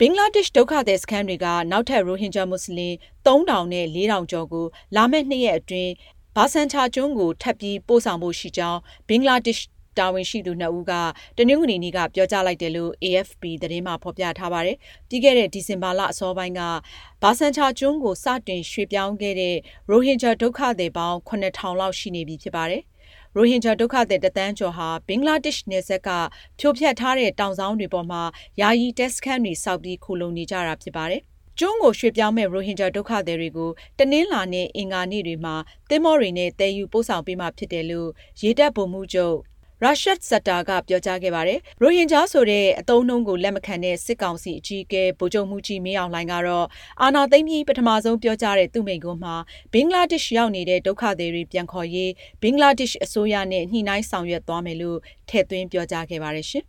ဘင်္ဂလားဒေ့ရှ် ဒုက္ခသည်စခန်းတွေက နောက်ထပ် ရိုဟင်ဂျာ မွတ်စလင် ၃၀၀၀ နဲ့ ၄၀၀၀ ကျော်ကို လာမယ့်၂ရက်အတွင်း ဘာဆန်ချာကျွန်းကို ထပ်ပြီး ပို့ဆောင်ဖို့ရှိကြောင်း ဘင်္ဂလားဒေ့ရှ် တာဝန်ရှိသူနှစ်ဦးကတနင်္ဂနွေနေ့ကပြောကြားလိုက်တယ်လို့ AFP သတင်းမှာဖေါ်ပြထားပါတယ်။ပြီးခဲ့တဲ့ဒီဇင်ဘာလအစောပိုင်းကဘာဆန်ချာကျွန်းကိုစတင်ရွှေ့ပြောင်းခဲ့တဲ့ရိုဟင်ဂျာဒုက္ခသည်ပေါင်း၇၀၀၀လောက်ရှိနေပြီဖြစ်ပါတယ်။ရိုဟင်ဂျာဒုက္ခသည်တစ်သန်းကျော်ဟာဘင်္ဂလားဒေ့ရှ်နယ်စပ်ကဖြိုဖျက်ထားတဲ့တောင်စောင်းတွေပေါ်မှာယာယီတဲစခန်းတွေဆောက်ပြီးခိုလှုံနေကြတာဖြစ်ပါတယ်။ကျွန်းကိုရွှေ့ပြောင်းမယ့်ရိုဟင်ဂျာဒုက္ခသည်တွေကိုတနင်္လာနဲ့အင်္ဂါနေ့တွေမှာသင်္ဘောတွေနဲ့သယ်ယူပို့ဆောင်ပေးမှာဖြစ်တယ်လို့ရေတပ်ဗိုလ်မှူးချုပ် Rashad Sattar ကပြောကြားခဲ့ပါတယ်။ရိုဟင်ဂျာဆိုတဲ့အသုံးအနှုန်းကိုလက်မခံတဲ့စစ်ကောင်စီအကြီးအကဲဗိုလ်ချုပ်မှူးကြီးမင်းအောင်လှိုင်ကတော့အာဏာသိမ်းပြီးပထမဆုံးပြောကြားတဲ့သူ့မိန့်ခွန်းမှာဘင်္ဂလားဒေ့ရှ်ရောက်နေတဲ့ဒုက္ခသည်တွေပြန်ခေါ်ရေးဘင်္ဂလားဒေ့ရှ်အစိုးရနဲ့ညှိနှိုင်းဆောင်ရွက်သွားမယ်လို့ထည့်သွင်းပြောကြားခဲ့ပါတယ်။